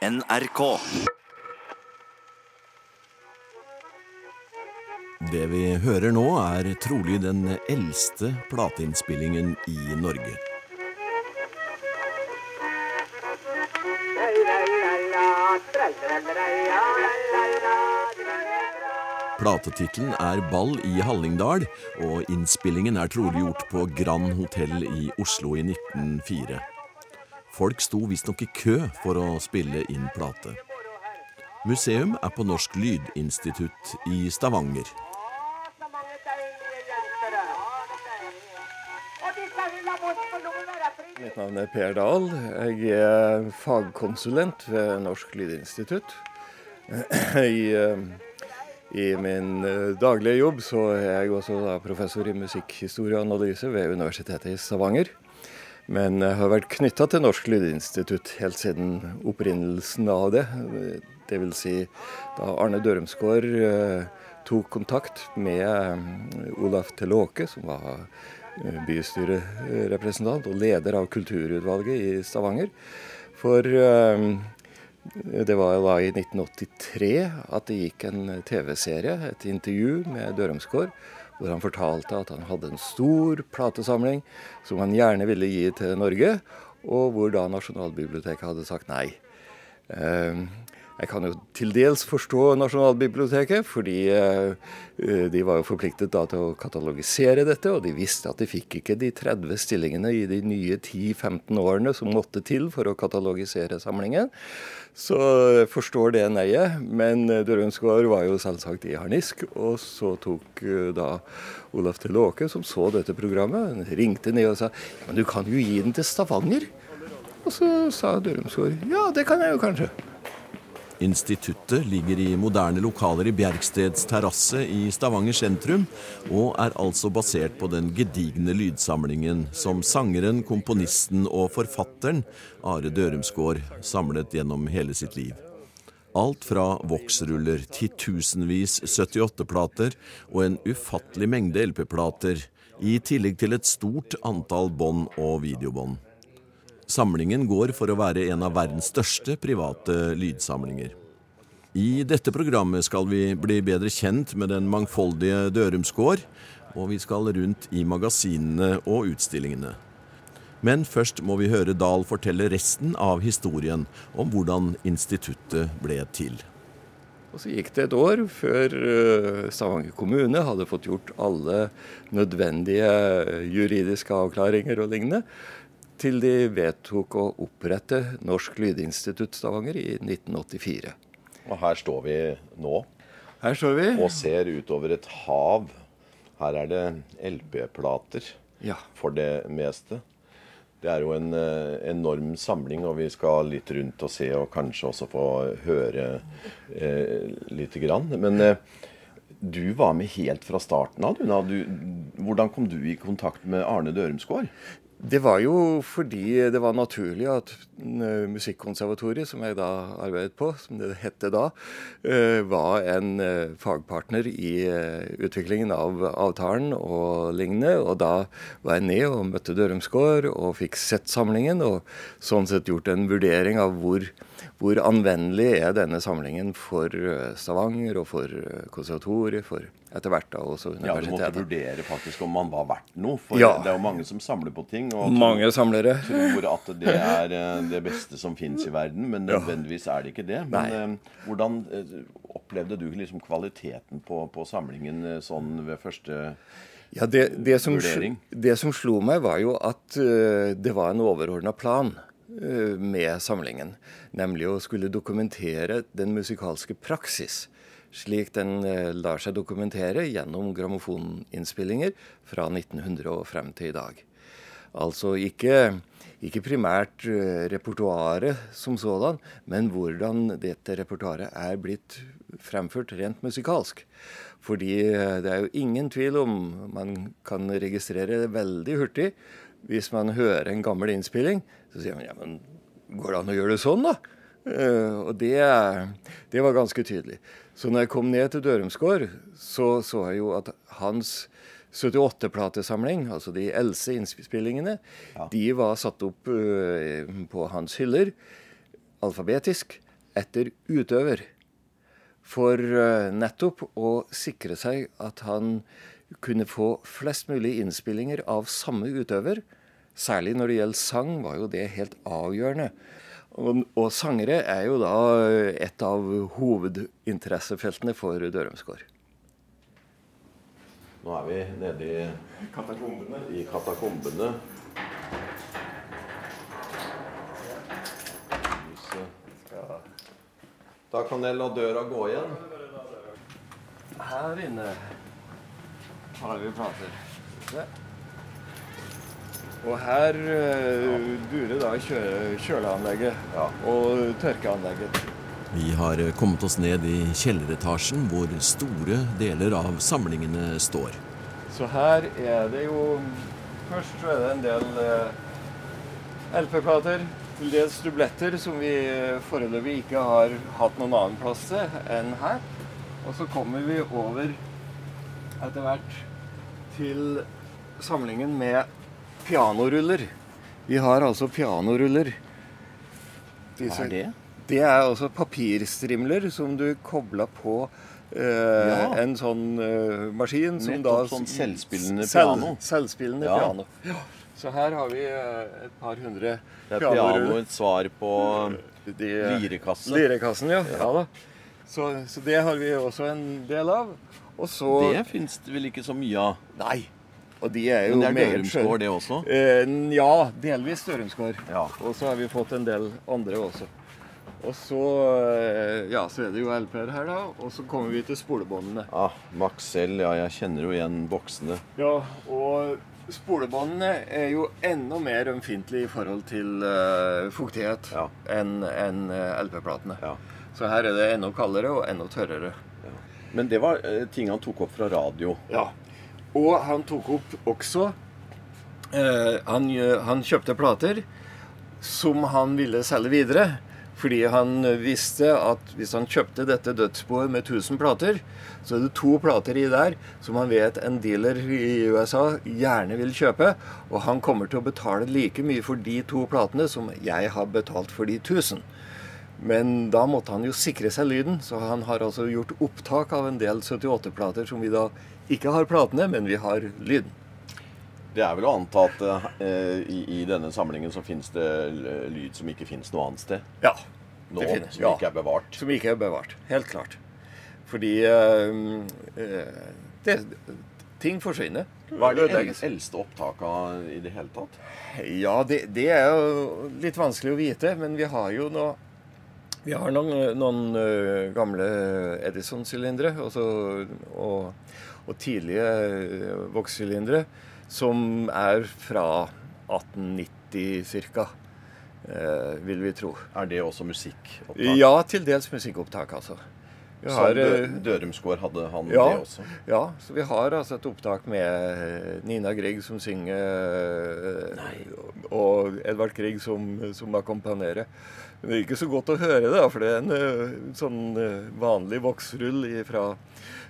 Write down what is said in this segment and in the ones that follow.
NRK. Det vi hører nå, er trolig den eldste plateinnspillingen i Norge. Platetittelen er Ball i Hallingdal, og innspillingen er trolig gjort på Grand Hotell i Oslo i 1904. Folk sto visstnok i kø for å spille inn plate. Museum er på Norsk Lydinstitutt i Stavanger. Mitt navn er Per Dahl. Jeg er fagkonsulent ved Norsk Lydinstitutt. I, eh, I, min eh, daglige jobb så er jeg også professor i musikkhistorie og analyse ved Universitetet i Stavanger. Men jeg har vært knytta til Norsk Lydinstitutt helt siden opprinnelsen av det. Vil si da Arne Dørumsgaard eh, tok kontakt med Olaf Telåke, som var bystyrerepresentant og leder av kulturutvalget i Stavanger. For det var da i 1983 at det gikk en TV-serie, et intervju med Dørumsgaard, hvor han fortalte at han hadde en stor platesamling som han gjerne ville gi til Norge, og hvor da Nasjonalbiblioteket hadde sagt nei. Jeg kan jo til dels forstå Nasjonalbiblioteket, fordi de var jo forpliktet da til å katalogisere dette, og de visste at de fikk ikke de 30 stillingene i de nye 10-15 årene som måtte til for å katalogisere samlingen. Så jeg forstår det neiet. Men Dørumsgaard var jo selvsagt i harnisk. Og så tok da Olaf Telåke, som så dette programmet, ringte ned og sa men du kan jo gi den til Stavanger. Og så sa Dørumsgaard ja, det kan jeg jo kanskje. Instituttet ligger i moderne lokaler i Bjerksteds terrasse i Stavanger sentrum, og er altså basert på den gedigne lydsamlingen som sangeren, komponisten og forfatteren Are Dørumsgaard samlet gjennom hele sitt liv. Alt fra voksruller, titusenvis 78-plater og en ufattelig mengde LP-plater, i tillegg til et stort antall bånd og videobånd. Samlingen går for å være en av verdens største private lydsamlinger. I dette programmet skal vi bli bedre kjent med den mangfoldige Dørumsgård, og vi skal rundt i magasinene og utstillingene. Men først må vi høre Dahl fortelle resten av historien om hvordan instituttet ble til. Og Så gikk det et år før Stavanger kommune hadde fått gjort alle nødvendige juridiske avklaringer og lignende til de vedtok å opprette Norsk Lydinstitutt Stavanger i 1984. Og her står vi nå. Her står vi. Og ser utover et hav. Her er det LP-plater ja. for det meste. Det er jo en uh, enorm samling, og vi skal litt rundt og se, og kanskje også få høre eh, lite grann. Men eh, du var med helt fra starten av. Du, hvordan kom du i kontakt med Arne Dørumsgaard? Det var jo fordi det var naturlig at Musikkonservatoriet, som jeg da arbeidet på, som det hette da, var en fagpartner i utviklingen av avtalen og lignende. Og da var jeg ned og møtte Dørumsgård og fikk sett samlingen, og sånn sett gjort en vurdering av hvor, hvor anvendelig er denne samlingen for Stavanger og for konservatoriet, for etter hvert da også universitetet. Ja, Du måtte vurdere faktisk om man var verdt noe. For ja. det er jo mange som samler på ting og mange samlere. tror at det er det beste som fins i verden, men nødvendigvis er det ikke det. Men Nei. hvordan opplevde du liksom kvaliteten på, på samlingen sånn ved første ja, det, det, som, vurdering? det som slo meg, var jo at det var en overordna plan med samlingen. Nemlig å skulle dokumentere den musikalske praksis slik den lar seg dokumentere gjennom grammofoninnspillinger fra 1900 og frem til i dag. Altså ikke, ikke primært repertoaret som sådan, men hvordan dette repertoaret er blitt fremført rent musikalsk. Fordi det er jo ingen tvil om Man kan registrere det veldig hurtig. Hvis man hører en gammel innspilling, så sier man ja, men går det an å gjøre det sånn, da? Og det, det, var ganske tydelig. Så når jeg kom ned til Dørumsgård, så så jeg jo at hans 78-platesamling, altså de eldste innspillingene, ja. de var satt opp uh, på hans hyller alfabetisk. etter utøver. For eh, nettopp å sikre seg at han kunne få flest mulig innspillinger av samme utøver. Særlig når det gjelder sang, var jo det helt avgjørende. Og, og sangere er jo da et av hovedinteressefeltene for Dørumsgård. Nå er vi nede i Katakombene. i katakombene. Da kan jeg la døra gå igjen. Her inne har vi plater. Og her uh, durer da kjø kjøleanlegget Ja. og tørkeanlegget. Vi har kommet oss ned i kjelleretasjen hvor store deler av samlingene står. Så her er det jo Først så er det en del uh, LP-plater, til dels dubletter, som vi eh, foreløpig ikke har hatt noen annen plass til enn her. Og så kommer vi over etter hvert til samlingen med pianoruller. Vi har altså pianoruller. Hva er det? Det er altså papirstrimler som du kobler på eh, Ja. en sånn eh, maskin som Nettopp da sånn selvspillende Selv- piano. Selvspillende Ja. piano. Så her har vi eh, et par hundre pianoruller. Det er pianoruller. pianoets svar på De, lirekassen. Lirekassen, ja. ja. da. Så, så det har vi også en del av. Og så Det fins det vel ikke så mye av. Nei. Og de er jo Men det er Dørumsgård, det også. Eh, ja, delvis Dørumsgård. Ja. Og så har vi fått en del andre også. Og så, eh, ja, så er det jo LP-er her, da. Og så kommer vi til spolebåndene. Ah, Maxell, ja, jeg kjenner jo igjen boksene. Ja, og spolebåndene er jo enda mer ømfintlige i forhold til uh, fuktighet Ja. enn en, eh, LP-platene. Ja. Så her er det enda kaldere og enda tørrere. Men det var uh, ting han tok opp fra radio. Ja. Og han tok opp også eh, han, han kjøpte plater som han ville selge videre. Fordi han visste at hvis han kjøpte dette dødsboet med 1000 plater, så er det to plater i der som han vet en dealer i USA gjerne vil kjøpe. Og han kommer til å betale like mye for de to platene som jeg har betalt for de 1000. Men da måtte han jo sikre seg lyden, så han har altså gjort opptak av en del 78-plater som vi da ikke har platene, men vi har lyden. Det er vel å anta at eh, i, i denne samlingen så fins det lyd som ikke fins noe annet sted. Ja. Nå, det finnes, som ja. ikke er bevart. Som ikke er bevart. Helt klart. Fordi eh, eh, det, ting forsvinner. Hva er det eldste opptaket i det hele tatt? Ja, det, det er jo litt vanskelig å vite, men vi har jo nå vi har noen, noen ø, gamle Edison-sylindere Og, og, og tidlige vokssylindere, som er fra 1890 ca., vil vi tro. Er det også musikkopptak? Ja, til dels musikkopptak, altså. Vi har, Dø Dørumsgård hadde han ja, det også? ja, så vi har altså et opptak med Nina Grieg som synger, og Edvard Grieg som, som akkompagnerer. Men det er ikke så godt å høre det, da, for det er en eh, sånn eh, vanlig voksrull fra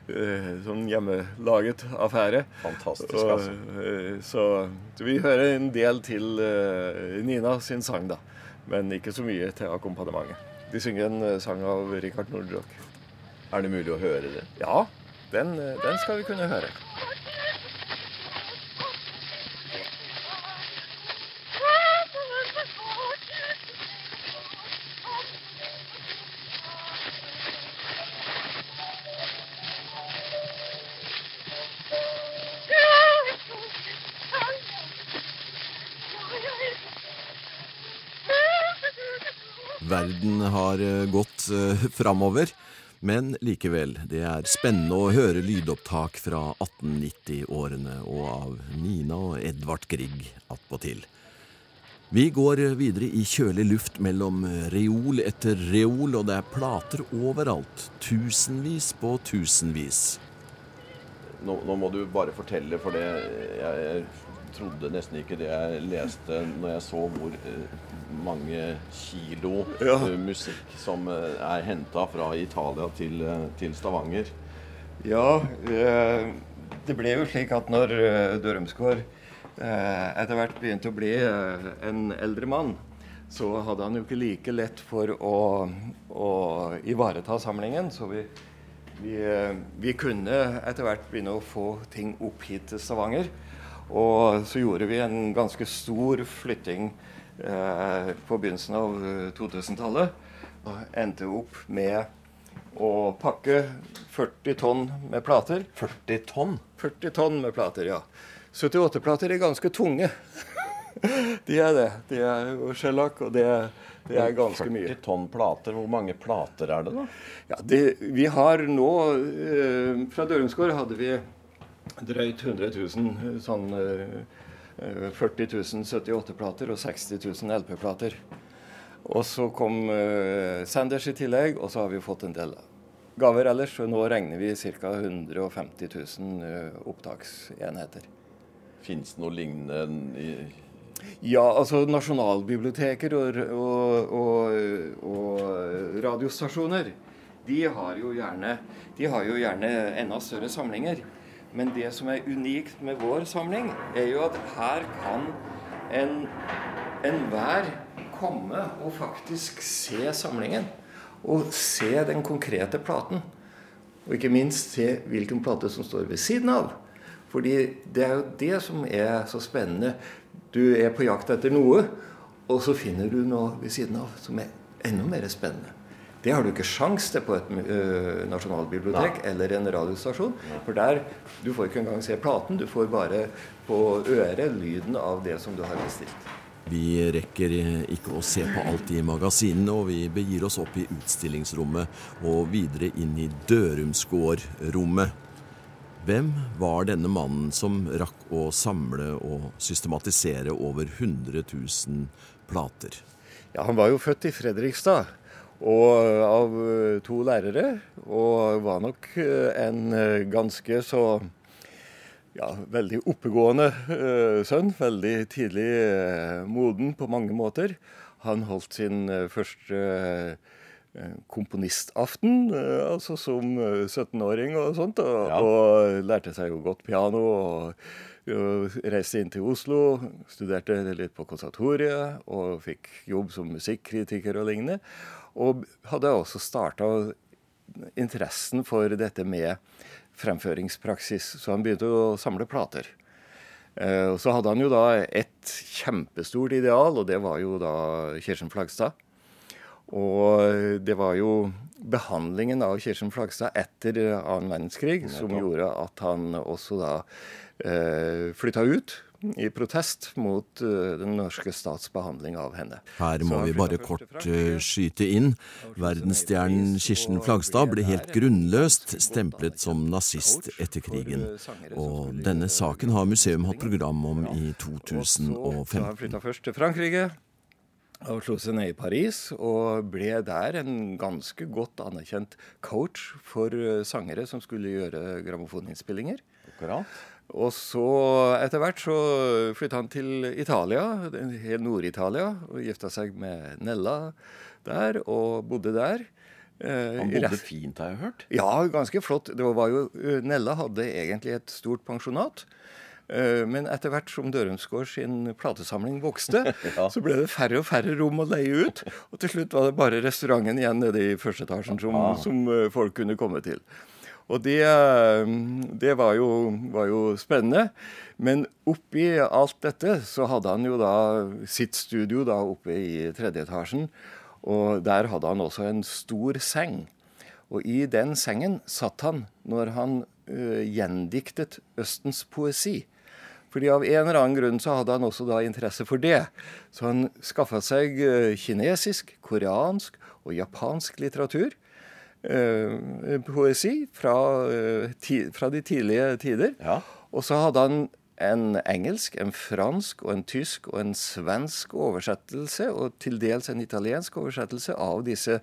eh, sånn hjemmelaget affære. Fantastisk, altså. Og, så, så vi hører en del til Nina sin sang, da. Men ikke så mye til akkompagnementet. De synger en sang av Richard Nordrock. Er det mulig å høre det? Ja, den, den skal vi kunne høre. Verden har eh, gått uh, framover, men likevel, det er spennende å høre lydopptak fra 1890-årene og av Nina og Edvard Grieg attpåtil. Vi går videre i kjølig luft mellom reol etter reol, og det er plater overalt. Tusenvis på tusenvis. Nå, nå må du bare fortelle, for det jeg, jeg trodde nesten ikke det jeg leste når jeg så hvor eh, mange kilo Ja. eh, musikk som eh, er henta fra Italia til, til Stavanger. Ja, det ble jo slik at når Dørumsgård etter hvert begynte å bli en eldre mann, så hadde han jo ikke like lett for å, å ivareta samlingen. Så vi, vi, vi, kunne etter hvert begynne å få ting opp hit til Stavanger. Og så gjorde vi en ganske stor flytting eh, på begynnelsen av 2000-tallet. Og endte opp med å pakke 40 tonn med plater. 40 tonn? 40 tonn med plater, ja. 78-plater er ganske tunge. de er det. De er jo skjellakk, og det, det, er ganske mye. 40 tonn plater, hvor mange plater er det da? Ja, det, Vi har nå eh, Fra Dørumsgård hadde vi drøyt 100 000 sånn eh, 40 000 78-plater og 60 000 LP-plater. Og så kom uh, Sanders i tillegg, og så har vi fått en del gaver ellers. Og nå regner vi ca. 150 000 uh, opptaksenheter. Fins det noe lignende i Ja, altså nasjonalbiblioteker og, og, og, og, radiostasjoner de har, jo gjerne, de har jo gjerne enda større samlinger. Men det som er unikt med vår samling, er jo at her kan enhver en komme og faktisk se samlingen. Og se den konkrete platen. Og ikke minst se hvilken plate som står ved siden av. Fordi det er jo det som er så spennende. Du er på jakt etter noe, og så finner du noe ved siden av som er enda mer spennende. Det har du ikke sjans til på et uh, nasjonalbibliotek Nei. eller en radiostasjon. For der du får ikke engang se platen, du får bare på øret lyden av det som du har bestilt. Vi rekker ikke å se på alt i magasinene, og vi begir oss opp i utstillingsrommet og videre inn i Dørumsgård-rommet. Hvem var denne mannen som rakk å samle og systematisere over 100 000 plater? Ja, Han var jo født i Fredrikstad og av to lærere, og var nok en ganske så ja, veldig oppegående sønn. Veldig tidlig moden på mange måter. Han holdt sin første komponistaften, altså som 17-åring og sånt. Og, ja. og, lærte seg jo godt piano. og, og Reiste inn til Oslo, studerte litt på konservatoriet og fikk jobb som musikkritiker og lignende. Og hadde også starta interessen for dette med fremføringspraksis, så han begynte å samle plater. Eh, og så hadde han jo da et kjempestort ideal, og det var jo da Kirsten Flagstad. Og det var jo behandlingen av Kirsten Flagstad etter annen verdenskrig som gjorde at han også da eh, flytta ut i protest mot uh, den norske stats behandling av henne. Her må vi bare kort uh, skyte inn. Verdensstjernen Kirsten Flagstad ble helt grunnløst stemplet som nazist etter krigen. Og denne saken har museum hatt program om i 2015. Han flytta først til Frankrike. Og slo seg ned i Paris og ble der en ganske godt anerkjent coach for sangere som skulle gjøre grammofoninnspillinger. Akkurat. Og så etter hvert så flytta han til Italia, helt Nord-Italia, og gifta seg med Nella der, og bodde der. Eh, han bodde fint, har jeg hørt? Ja, ganske flott. Det var jo, eh, Nella hadde egentlig et stort pensjonat. Eh, men etter hvert som Dørumsgård sin platesamling vokste, ja. så ble det færre og færre rom å leie ut. Og til slutt var det bare restauranten igjen nede i første etasjen som, ah. som folk kunne komme til. Og det, det var, jo, var, jo, spennende. Men oppi alt dette så hadde han jo da sitt studio da oppe i tredje etasjen. Og der hadde han også en stor seng. Og i den sengen satt han når han uh, gjendiktet Østens poesi. Fordi av en eller annen grunn så hadde han også da interesse for det. Så han skaffa seg uh, kinesisk, koreansk og japansk litteratur. Eh, poesi fra, eh, fra, de tidlige tider. Ja. Og så hadde han en engelsk, en fransk, og en tysk og en svensk oversettelse, og til dels en italiensk oversettelse av disse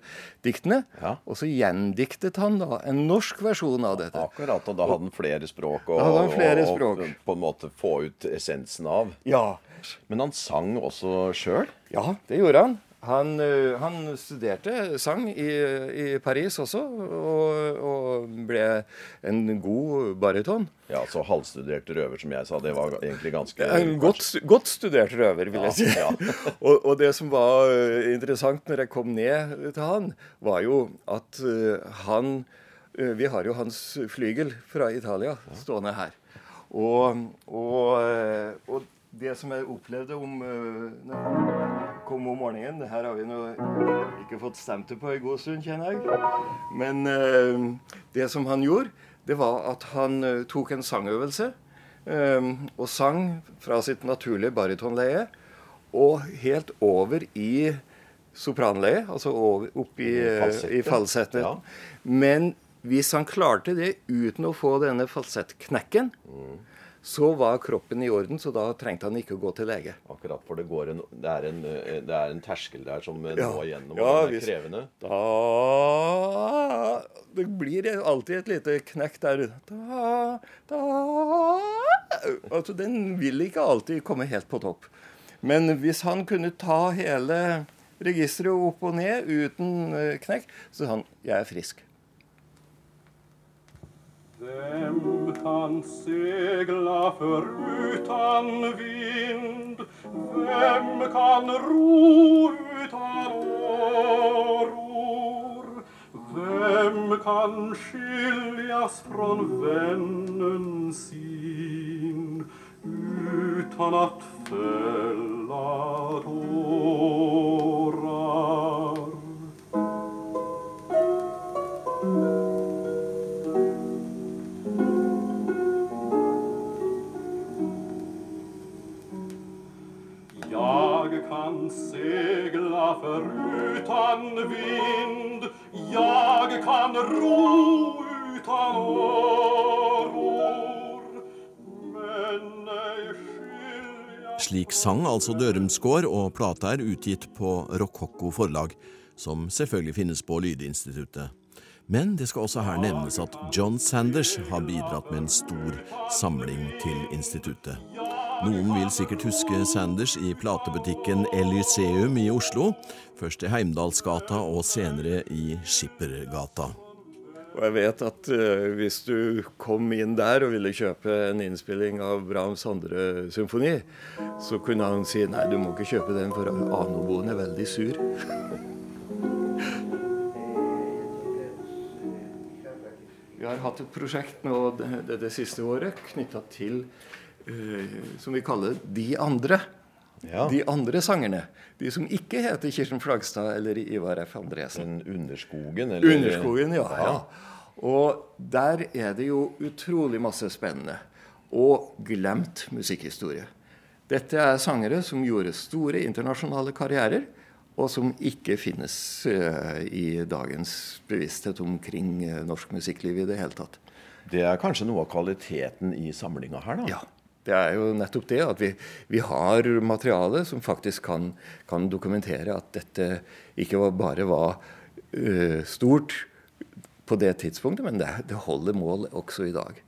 diktene. Ja. Og så gjendiktet han da en norsk versjon av dette. Akkurat, og da hadde han flere språk å på en måte få ut essensen av. Ja. Men han sang også sjøl? Ja, det gjorde han. Han, han studerte sang i, i Paris også, og, og, ble en god baryton. Ja, Så halvstudert røver, som jeg sa. Det var egentlig ganske En godt, godt studert røver, vil jeg si. Ja, ja. og, og, det som var interessant når jeg kom ned til han, var jo at han Vi har jo hans flygel fra Italia stående her. Og, og det som jeg opplevde om uh, når jeg kom om morgenen Her har vi nå ikke fått stemt det på en god stund, kjenner jeg. Men uh, det som han gjorde, det var at han uh, tok en sangøvelse og sang fra sitt naturlige baritonleie og helt over i sopranleie, altså over, opp i, i falsettet. Ja. Men hvis han klarte det uten å få denne falsettknekken, mm så var kroppen i orden, så da trengte han ikke å gå til lege. Akkurat, for det, en, det, er, en, det er, en, terskel der som ja. nå igjennom, ja, og den er krevende. Da Det blir alltid et lite knekk der. Da, da Altså, den vil ikke alltid komme helt på topp. Men hvis han kunne ta hele registeret opp og ned uten eh, knekk, så sa han 'jeg er frisk'. Hvem kan segla förutan vind? Hvem kan ro utan åror? Hvem kan skiljas från vännen sin utan att fälla tårar? Sang altså Dørumsgård, og plata er utgitt på Rokokko forlag, som selvfølgelig finnes på Lydinstituttet. Men det skal også her nevnes at John Sanders har bidratt med en stor samling til instituttet. Noen vil sikkert huske Sanders i platebutikken Elyseum i Oslo. Først i Heimdalsgata og senere i Skippergata. Og jeg vet at uh, hvis du kom inn der og ville kjøpe en innspilling av Brahms andre symfoni, så kunne han si nei, du må ikke kjøpe den, for anoboen er veldig sur. Vi har hatt et prosjekt nå det, det, det siste året knytta til uh, som vi kaller De andre. Ja. De andre sangerne. De som ikke heter Kirsten Flagstad eller Ivar F. Andresen. Underskogen? Eller? Underskogen, ja, ja. Og der er det jo utrolig masse spennende. Og glemt musikkhistorie. Dette er sangere som gjorde store internasjonale karrierer, og som ikke finnes uh, i dagens bevissthet omkring uh, norsk musikkliv i det hele tatt. Det er kanskje noe av kvaliteten i samlinga her, da? Ja. Det er jo nettopp det at vi, vi har materiale som faktisk kan, kan, dokumentere at dette ikke bare var uh, stort på det tidspunktet, men det, det holder mål også i dag.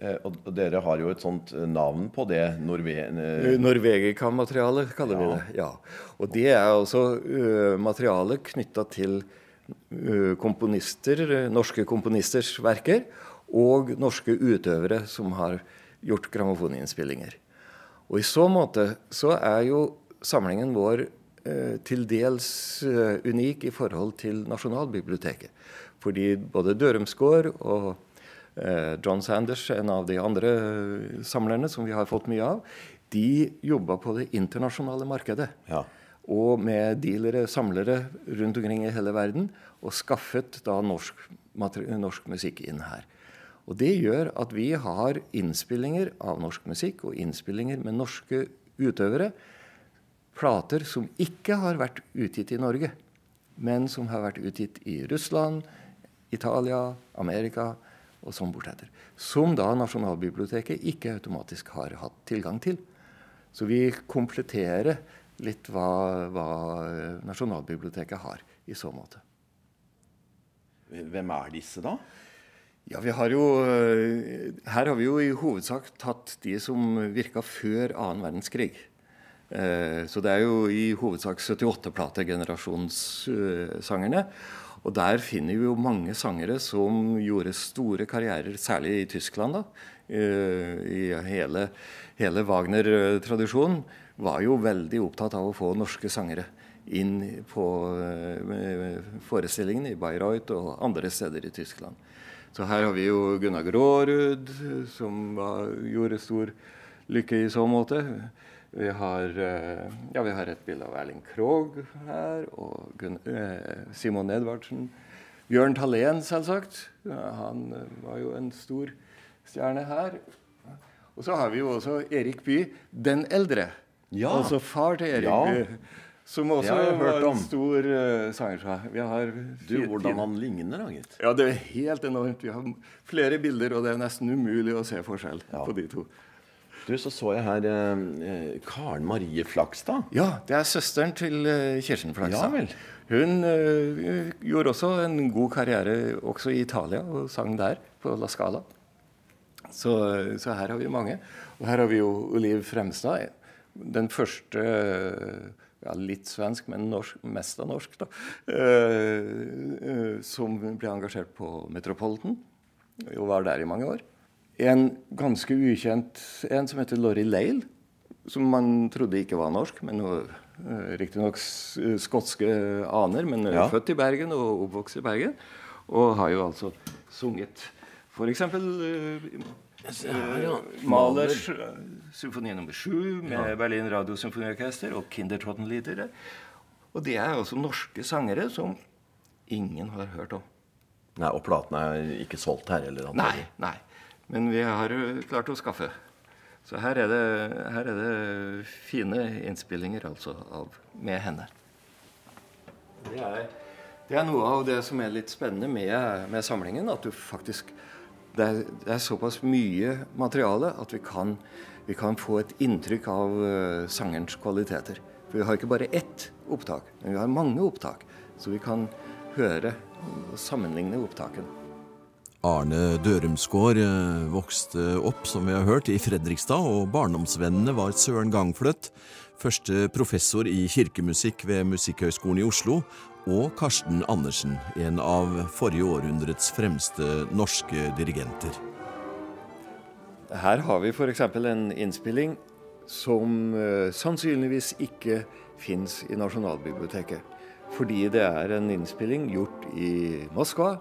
Eh, og dere har jo et sånt eh, navn på det? Norve eh, Norvegica-materiale, kaller ja. vi det. ja. Og det er altså uh, materiale knytta til uh, komponister, norske komponisters verker, og norske utøvere som har gjort grammofoninnspillinger. Og i så måte så er jo samlingen vår eh, til dels eh, unik i forhold til Nasjonalbiblioteket. Fordi både Dørumsgård og eh, John Sanders, en av de andre eh, samlerne som vi har fått mye av, de jobba på det internasjonale markedet. Ja. Og med dealere, samlere rundt omkring i hele verden. Og skaffet da norsk, norsk musikk inn her. Og Det gjør at vi har innspillinger av norsk musikk og innspillinger med norske utøvere. Plater som ikke har vært utgitt i Norge, men som har vært utgitt i Russland, Italia, Amerika og sånn bortetter. Som da Nasjonalbiblioteket ikke automatisk har hatt tilgang til. Så vi kompletterer litt hva, hva Nasjonalbiblioteket har i så måte. Hvem er disse, da? Ja, vi har jo, eh, Her har vi jo i hovedsak tatt de som virka før annen verdenskrig. Eh, så det er jo i hovedsak 78-plate-generasjonssangerne. Og der finner vi jo mange sangere som gjorde store karrierer, særlig i Tyskland. da. I hele, hele Wagner-tradisjonen var jo veldig opptatt av å få norske sangere inn på forestillingene i Bayreuth og andre steder i Tyskland. Så her har vi jo Gunnar Grårud, som var, gjorde stor lykke i så måte. Vi har, eh, ja, vi har et bilde av Erling Krogh her, og Gun eh, Simon Edvardsen. Bjørn Thalén, selvsagt. Han eh, var jo en stor stjerne her. Og så har vi jo også Erik Bye, den eldre. Ja. Altså far til Erik ja. Bye. Som også var en stor uh, sanger. Vi har du, hvordan han ligner, da, gitt. Ja, det er helt enormt. Vi har flere bilder, og det er nesten umulig å se forskjell ja. på de to. Du, Så så jeg her eh, Karen Marie Flakstad. Ja, det er søsteren til eh, Kirsten Flakstad. Ja, vel. Hun eh, gjorde også en god karriere også i Italia og sang der, på La Scala. Så, så, her har vi mange. Og her har vi jo Oliv Fremstad. Den første ja, litt svensk, men norsk, mest av norsk, da, eh, eh, som ble engasjert på Metropolitan. Og var der i mange år en ganske ukjent en som heter Laurie Lale. Som man trodde ikke var norsk, men uh, riktignok skotske aner. Men ja. født i Bergen og oppvokst i Bergen. Og har jo altså sunget f.eks. Uh, ja, Malers symfoni nummer sju med ja. Berlin Radiosymfoniorkester og Kindertottenlieder. Og det er altså norske sangere som ingen har hørt om. Nei, Og platene er ikke solgt her? eller Nei, nei. Men vi har klart å skaffe. Så her er det, her er det fine innspillinger altså av, med henne. Det er, det er, noe av det som er litt spennende med, med samlingen. At du faktisk det er, det er, såpass mye materiale at vi kan, vi kan få et inntrykk av uh, sangerens kvaliteter. For vi har ikke bare ett opptak, men vi har mange opptak. Så vi kan høre og sammenligne opptakene. Arne Dørumsgård eh, vokste opp, som vi har hørt, i Fredrikstad, og barndomsvennene var Søren Gangfløtt, første professor i kirkemusikk ved Musikkhøgskolen i Oslo, og Karsten Andersen, en av forrige århundrets fremste norske dirigenter. Her har vi f.eks. en innspilling som uh, sannsynligvis ikke fins i Nasjonalbiblioteket. Fordi det er en innspilling gjort i Moskva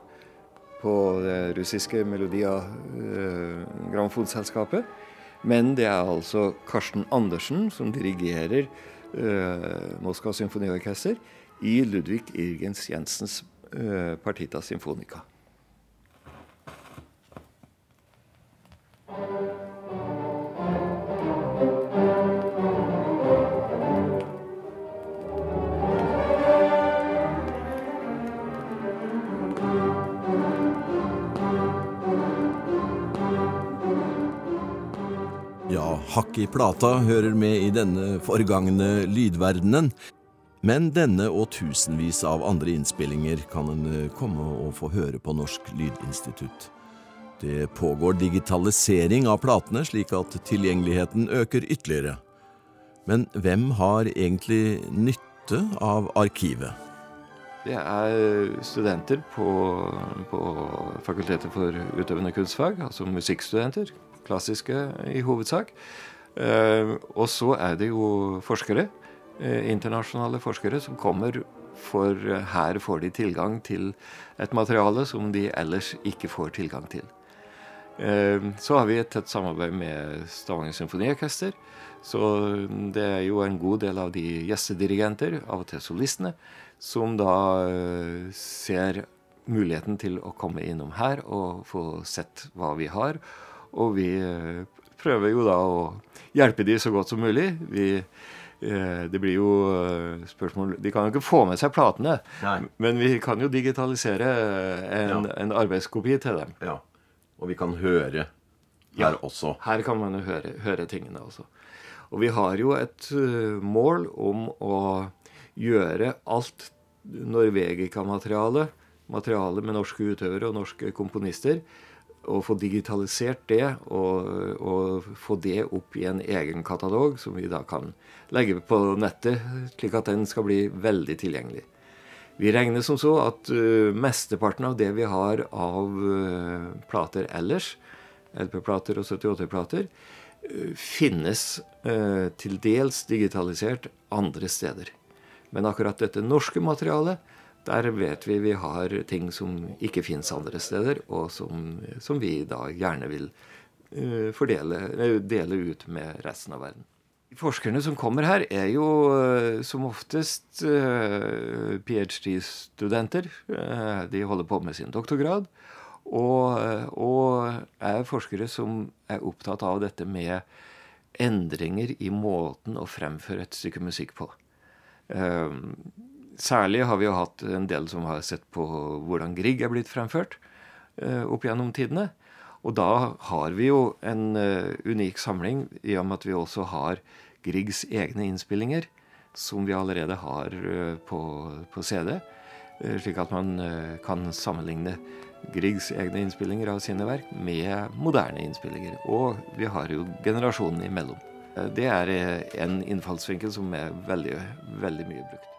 på det russiske Melodia eh. Men det er altså Karsten Andersen som dirigerer eh, Moskva symfoniorkester i Ludvig Irgens Jensens eh, Partita Symfonica. Hakk i plata hører med i denne forgangne lydverdenen. Men denne og tusenvis av andre innspillinger kan en eh, komme og få høre på Norsk Lydinstitutt. Det pågår digitalisering av platene, slik at tilgjengeligheten øker ytterligere. Men hvem har egentlig nytte av arkivet? Det er studenter på, på Fakultetet for utøvende kunstfag, altså musikkstudenter klassiske i hovedsak. Eh, og så er det jo forskere, eh, internasjonale forskere, som kommer for eh, her får de tilgang til et materiale som de ellers ikke får tilgang til. Så har vi et tett samarbeid med Stavanger Symfoniorkester. Så det er jo en god del av de gjestedirigenter, av og til solistene, som da ser muligheten til å komme innom her og få sett hva vi har og vi eh, prøver jo da å hjelpe de så godt som mulig. Vi, eh, det blir jo eh, spørsmål De kan jo ikke få med seg platene, Nei. men vi kan jo digitalisere en, ja. en arbeidskopi til dem. Ja. Og vi kan høre her ja, også. Her kan man jo høre, høre, tingene også. Og vi har jo et mål om å gjøre alt Norvegica-materialet, materialet med norske utøvere og norske komponister, å få digitalisert det og, og, få det opp i en egen katalog som vi da kan legge på nettet, slik at den skal bli veldig tilgjengelig. Vi regner som så at uh, mesteparten av det vi har av uh, plater ellers, LP-plater og 78-plater, uh, finnes til dels digitalisert andre steder. Men akkurat dette norske materialet der vet vi vi har ting som ikke fins andre steder, og som, som, vi da gjerne vil uh, fordele, dele ut med resten av verden. Forskerne som kommer her, er jo uh, som oftest ph.d.-studenter. de holder på med sin doktorgrad. Og, og, er forskere som er opptatt av dette med endringer i måten å fremføre et stykke musikk på. Særlig har vi jo hatt en del som har sett på hvordan Grieg er blitt fremført eh, opp gjennom tidene. Og da har vi jo en uh, unik samling i og med at vi også har Griegs egne innspillinger, som vi allerede har uh, på, på, CD. slik at man kan sammenligne Griegs egne innspillinger av sine verk med moderne innspillinger. Og vi har jo generasjonen imellom. Det er en innfallsvinkel som er veldig, veldig mye brukt.